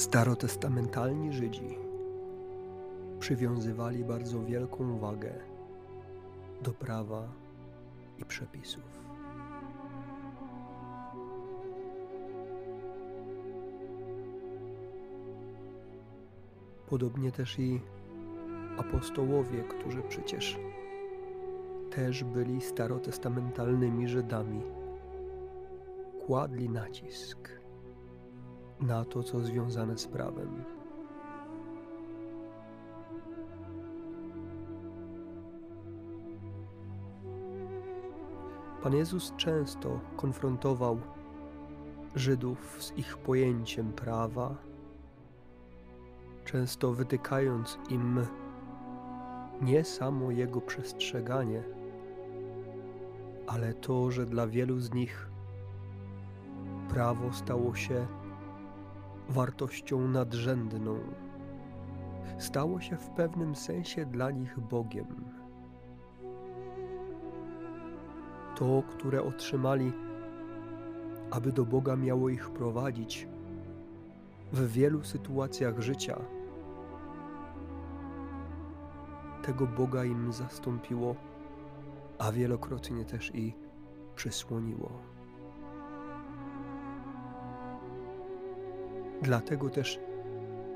Starotestamentalni Żydzi przywiązywali bardzo wielką wagę do prawa i przepisów. Podobnie też i apostołowie, którzy przecież też byli starotestamentalnymi Żydami, kładli nacisk na to, co związane z prawem. Pan Jezus często konfrontował Żydów z ich pojęciem prawa, często wytykając im nie samo jego przestrzeganie, ale to, że dla wielu z nich prawo stało się wartością nadrzędną. Stało się w pewnym sensie dla nich Bogiem. To, które otrzymali, aby do Boga miało ich prowadzić w wielu sytuacjach życia, tego Boga im zastąpiło, a wielokrotnie też i przysłoniło. Dlatego też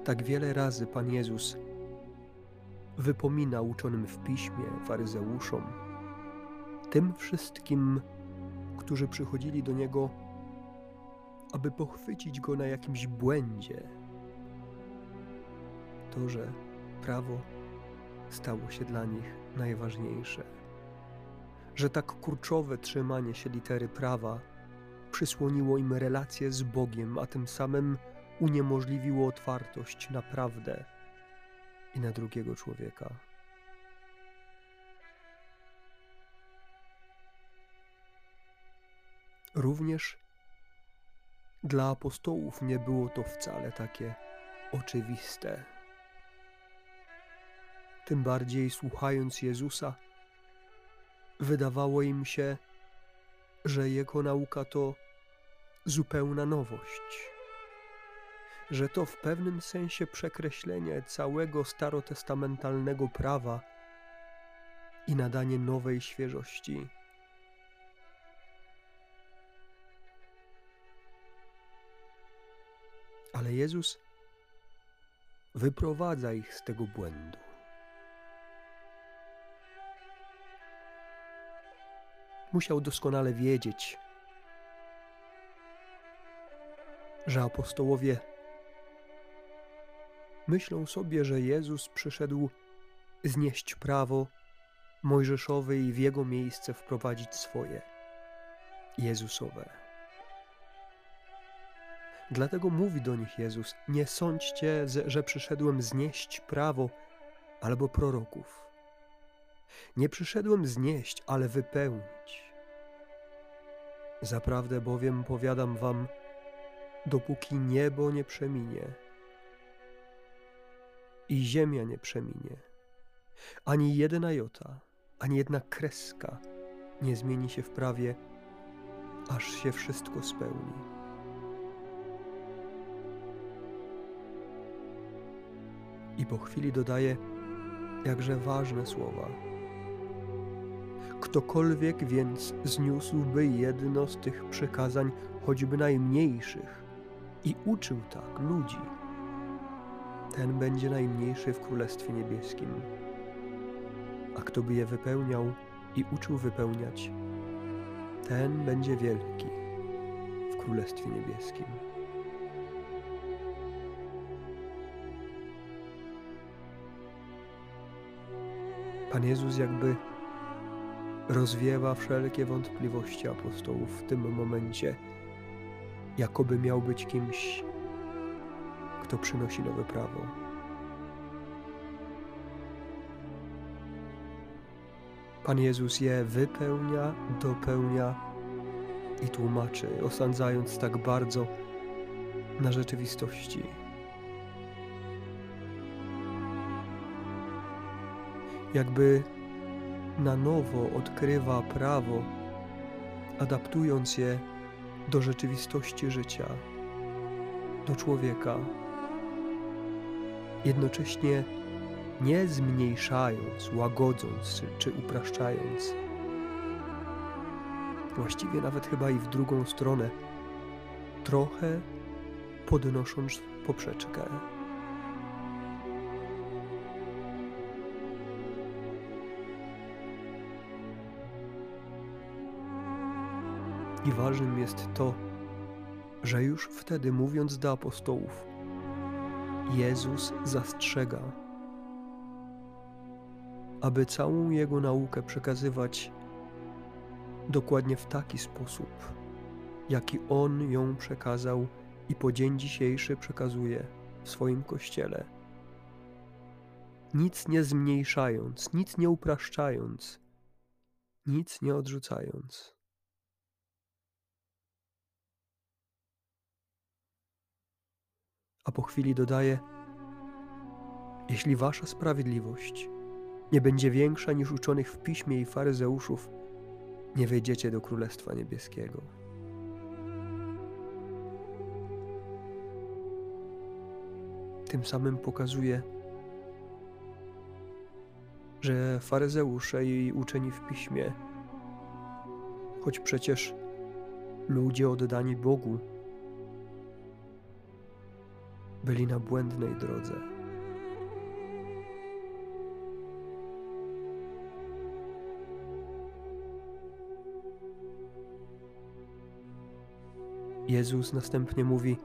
tak wiele razy Pan Jezus wypomina uczonym w piśmie, faryzeuszom, tym wszystkim, którzy przychodzili do Niego, aby pochwycić Go na jakimś błędzie, to, że prawo stało się dla nich najważniejsze, że tak kurczowe trzymanie się litery prawa przysłoniło im relacje z Bogiem, a tym samym uniemożliwiło otwartość na prawdę i na drugiego człowieka. Również dla apostołów nie było to wcale takie oczywiste. Tym bardziej słuchając Jezusa, wydawało im się, że Jego nauka to zupełna nowość że to w pewnym sensie przekreślenie całego starotestamentalnego prawa i nadanie nowej świeżości. Ale Jezus wyprowadza ich z tego błędu. Musiał doskonale wiedzieć, że apostołowie myślą sobie, że Jezus przyszedł znieść prawo mojżeszowe i w jego miejsce wprowadzić swoje, Jezusowe. Dlatego mówi do nich Jezus: Nie sądźcie, że przyszedłem znieść prawo albo proroków. Nie przyszedłem znieść, ale wypełnić. Zaprawdę bowiem powiadam wam, dopóki niebo nie przeminie, i ziemia nie przeminie. Ani jedna jota, ani jedna kreska nie zmieni się w prawie, aż się wszystko spełni. I po chwili dodaje jakże ważne słowa. Ktokolwiek więc zniósłby jedno z tych przykazań, choćby najmniejszych, i uczył tak ludzi, ten będzie najmniejszy w Królestwie Niebieskim. A kto by je wypełniał i uczył wypełniać, ten będzie wielki w Królestwie Niebieskim. Pan Jezus jakby rozwiewa wszelkie wątpliwości apostołów w tym momencie, jakoby miał być kimś kto przynosi nowe prawo. Pan Jezus je wypełnia, dopełnia i tłumaczy, osądzając tak bardzo na rzeczywistości. Jakby na nowo odkrywa prawo, adaptując je do rzeczywistości życia, do człowieka jednocześnie nie zmniejszając, łagodząc czy, upraszczając. Właściwie nawet chyba i w drugą stronę, trochę podnosząc poprzeczkę. I ważnym jest to, że już wtedy, mówiąc do apostołów, Jezus zastrzega, aby całą Jego naukę przekazywać dokładnie w taki sposób, jaki On ją przekazał i po dzień dzisiejszy przekazuje w swoim kościele. Nic nie zmniejszając, nic nie upraszczając, nic nie odrzucając. A po chwili dodaje: Jeśli wasza sprawiedliwość nie będzie większa niż uczonych w piśmie i faryzeuszów, nie wejdziecie do Królestwa Niebieskiego. Tym samym pokazuje, że faryzeusze i uczeni w piśmie, choć przecież ludzie oddani Bogu, byli na błędnej drodze. Jezus następnie mówi: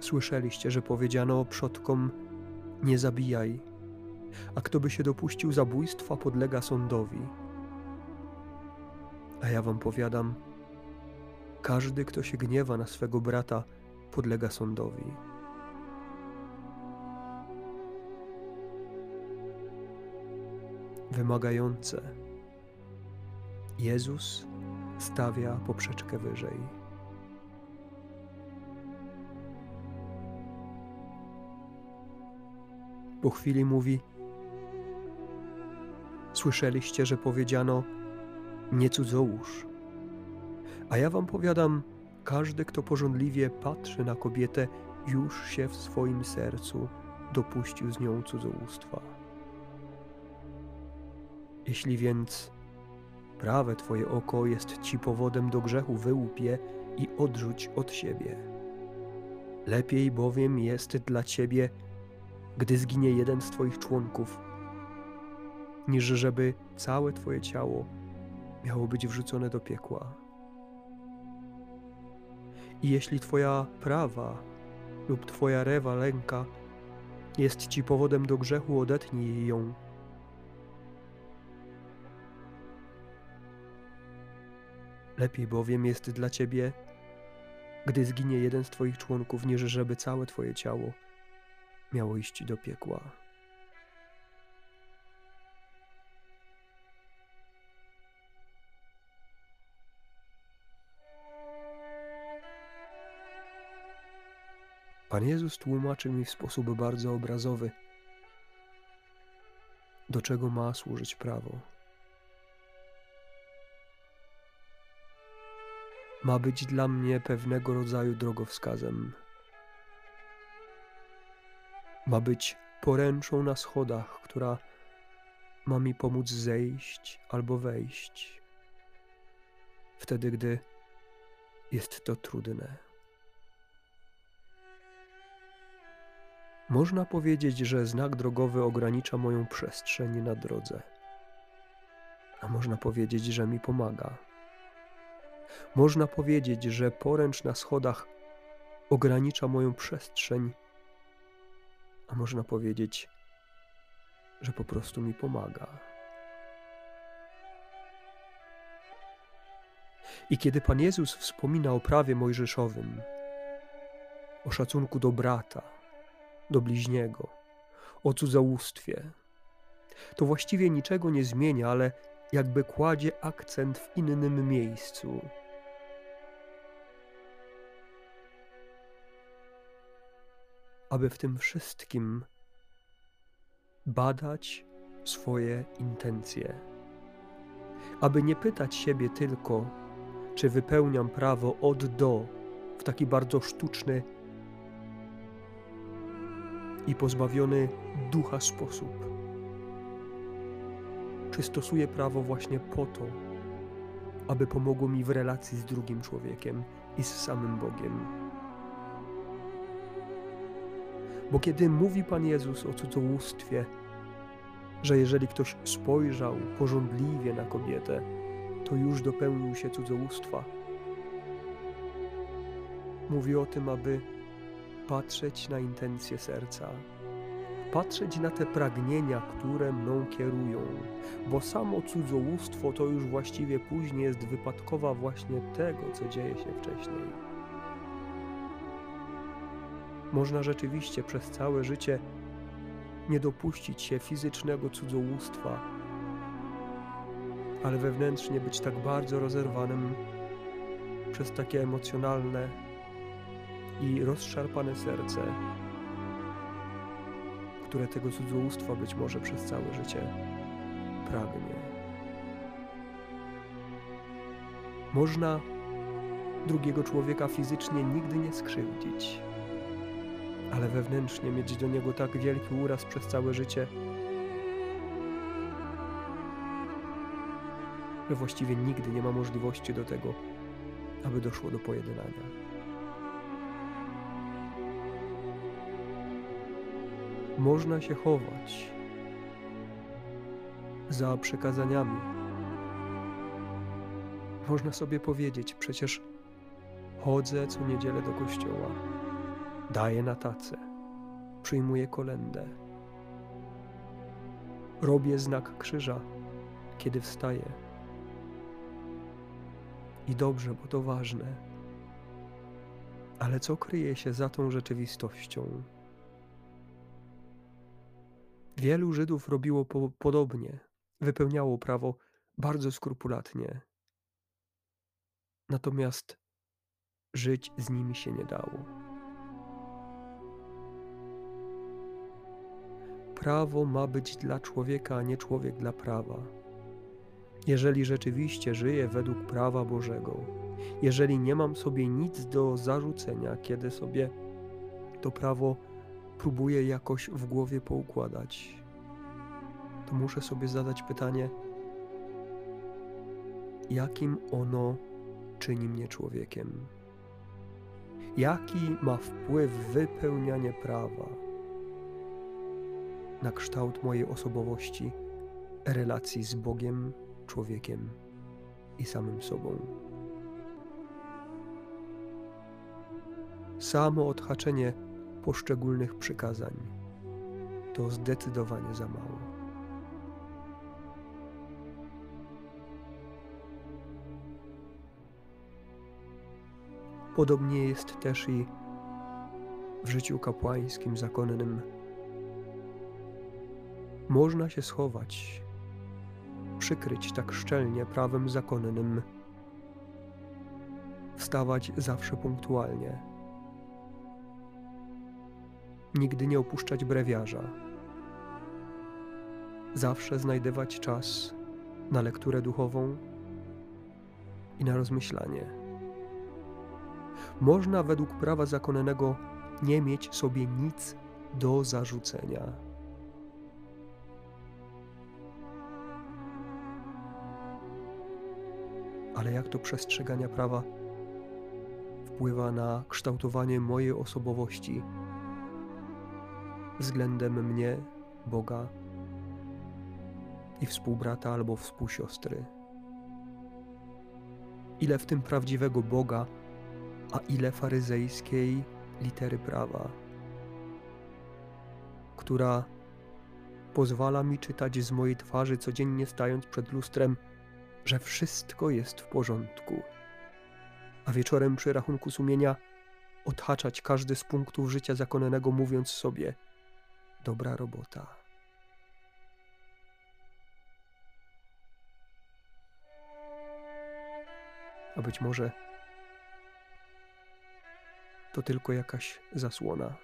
Słyszeliście, że powiedziano przodkom: Nie zabijaj, a kto by się dopuścił zabójstwa, podlega sądowi. A ja wam powiadam: każdy, kto się gniewa na swego brata, podlega sądowi. Wymagające. Jezus stawia poprzeczkę wyżej. Po chwili mówi: Słyszeliście, że powiedziano: Nie cudzołóż. A ja wam powiadam: każdy, kto porządliwie patrzy na kobietę, już się w swoim sercu dopuścił z nią cudzołóstwa. Jeśli więc prawe Twoje oko jest Ci powodem do grzechu, wyłup je i odrzuć od siebie. Lepiej bowiem jest dla Ciebie gdy zginie jeden z Twoich członków, niż żeby całe Twoje ciało miało być wrzucone do piekła. I jeśli Twoja prawa lub Twoja rewa lęka jest Ci powodem do grzechu, odetnij ją. Lepiej bowiem jest dla Ciebie, gdy zginie jeden z Twoich członków, niż żeby całe Twoje ciało miało iść do piekła. Pan Jezus tłumaczy mi w sposób bardzo obrazowy, do czego ma służyć prawo. Ma być dla mnie pewnego rodzaju drogowskazem ma być poręczą na schodach, która ma mi pomóc zejść albo wejść, wtedy gdy jest to trudne. Można powiedzieć, że znak drogowy ogranicza moją przestrzeń na drodze, a można powiedzieć, że mi pomaga. Można powiedzieć, że poręcz na schodach ogranicza moją przestrzeń a można powiedzieć, że po prostu mi pomaga. I kiedy Pan Jezus wspomina o prawie mojżeszowym, o szacunku do brata, do bliźniego, o cudzołóstwie, to właściwie niczego nie zmienia, ale jakby kładzie akcent w innym miejscu. aby w tym wszystkim badać swoje intencje, aby nie pytać siebie tylko, czy wypełniam prawo od do w taki bardzo sztuczny i pozbawiony ducha sposób. Czy stosuję prawo właśnie po to, aby pomogło mi w relacji z drugim człowiekiem i z samym Bogiem? Bo kiedy mówi Pan Jezus o cudzołóstwie, że jeżeli ktoś spojrzał porządliwie na kobietę, to już dopełnił się cudzołóstwa. Mówi o tym, aby patrzeć na intencje serca, patrzeć na te pragnienia, które mną kierują, bo samo cudzołóstwo to już właściwie później jest wypadkowa właśnie tego, co dzieje się wcześniej. Można rzeczywiście przez całe życie nie dopuścić się fizycznego cudzołóstwa, ale wewnętrznie być tak bardzo rozerwanym przez takie emocjonalne i rozszarpane serce, które tego cudzołóstwa być może przez całe życie pragnie. Można drugiego człowieka fizycznie nigdy nie skrzywdzić, ale wewnętrznie mieć do niego tak wielki uraz przez całe życie, że właściwie nigdy nie ma możliwości do tego, aby doszło do pojednania. Można się chować za przekazaniami. Można sobie powiedzieć, przecież chodzę co niedzielę do kościoła, daję na tacę, przyjmuję kolendę, robię znak krzyża, kiedy wstaję. I dobrze, bo to ważne. Ale co kryje się za tą rzeczywistością? Wielu Żydów robiło po podobnie, wypełniało prawo bardzo skrupulatnie. Natomiast żyć z nimi się nie dało. Prawo ma być dla człowieka, a nie człowiek dla prawa. Jeżeli rzeczywiście żyję według prawa Bożego, jeżeli nie mam sobie nic do zarzucenia, kiedy sobie to prawo próbuję jakoś w głowie poukładać, to muszę sobie zadać pytanie, jakim ono czyni mnie człowiekiem? Jaki ma wpływ wypełnianie prawa na kształt mojej osobowości, relacji z Bogiem, człowiekiem i samym sobą? Samo odhaczenie poszczególnych przykazań. To zdecydowanie za mało. Podobnie jest też i w życiu kapłańskim, zakonnym. Można się schować, przykryć tak szczelnie prawem zakonnym, wstawać zawsze punktualnie nigdy nie opuszczać brewiarza, zawsze znajdywać czas na lekturę duchową i na rozmyślanie. Można według prawa zakonnego nie mieć sobie nic do zarzucenia. Ale jak to przestrzegania prawa wpływa na kształtowanie mojej osobowości względem mnie, Boga i współbrata albo współsiostry. Ile w tym prawdziwego Boga, a ile faryzejskiej litery prawa, która pozwala mi czytać z mojej twarzy codziennie stając przed lustrem, że wszystko jest w porządku, a wieczorem przy rachunku sumienia odhaczać każdy z punktów życia zakonnego, mówiąc sobie – dobra robota. A być może to tylko jakaś zasłona.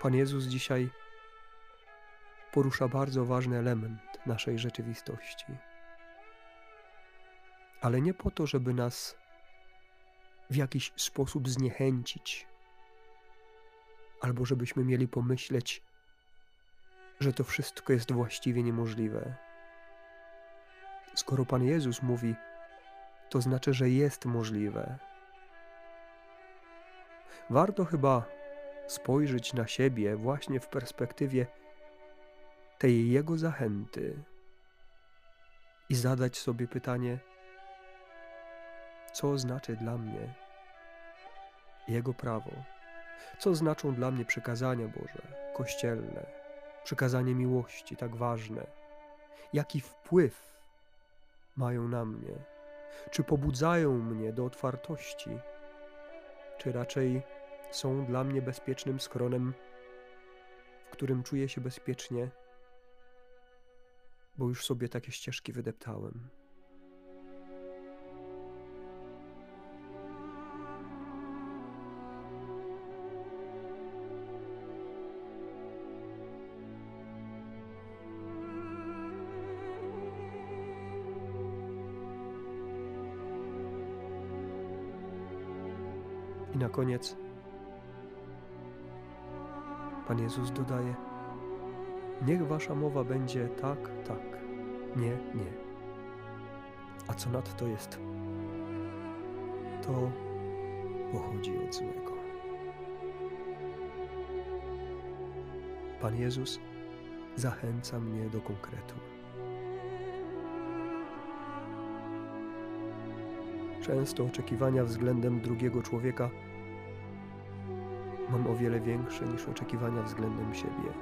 Pan Jezus dzisiaj porusza bardzo ważny element naszej rzeczywistości ale nie po to, żeby nas w jakiś sposób zniechęcić, albo żebyśmy mieli pomyśleć, że to wszystko jest właściwie niemożliwe. Skoro Pan Jezus mówi, to znaczy, że jest możliwe. Warto chyba spojrzeć na siebie właśnie w perspektywie tej Jego zachęty i zadać sobie pytanie, co znaczy dla mnie Jego prawo, co znaczą dla mnie przekazania Boże, kościelne, przekazanie miłości tak ważne, jaki wpływ mają na mnie, czy pobudzają mnie do otwartości, czy raczej są dla mnie bezpiecznym schronem, w którym czuję się bezpiecznie, bo już sobie takie ścieżki wydeptałem. Na koniec Pan Jezus dodaje: Niech wasza mowa będzie tak, tak, nie, nie. A co nadto jest, to pochodzi od złego. Pan Jezus zachęca mnie do konkretu. Często oczekiwania względem drugiego człowieka mam o wiele większe niż oczekiwania względem siebie.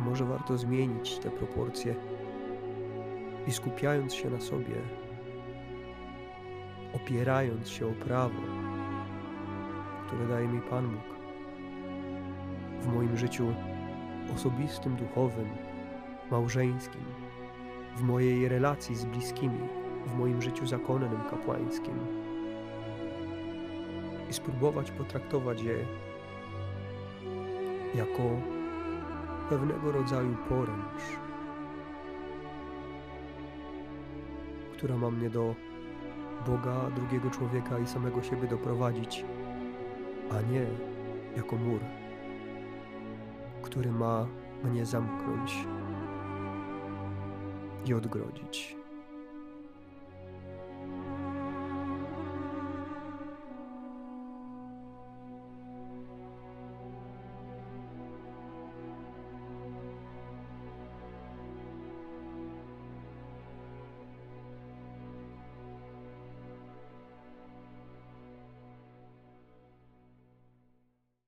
Może warto zmienić te proporcje i skupiając się na sobie, opierając się o prawo, które daje mi Pan Bóg w moim życiu osobistym, duchowym, małżeńskim, w mojej relacji z bliskimi, w moim życiu zakonnym, kapłańskim. I spróbować potraktować je jako pewnego rodzaju poręcz, która ma mnie do Boga, drugiego człowieka i samego siebie doprowadzić, a nie jako mur, który ma mnie zamknąć i odgrodzić.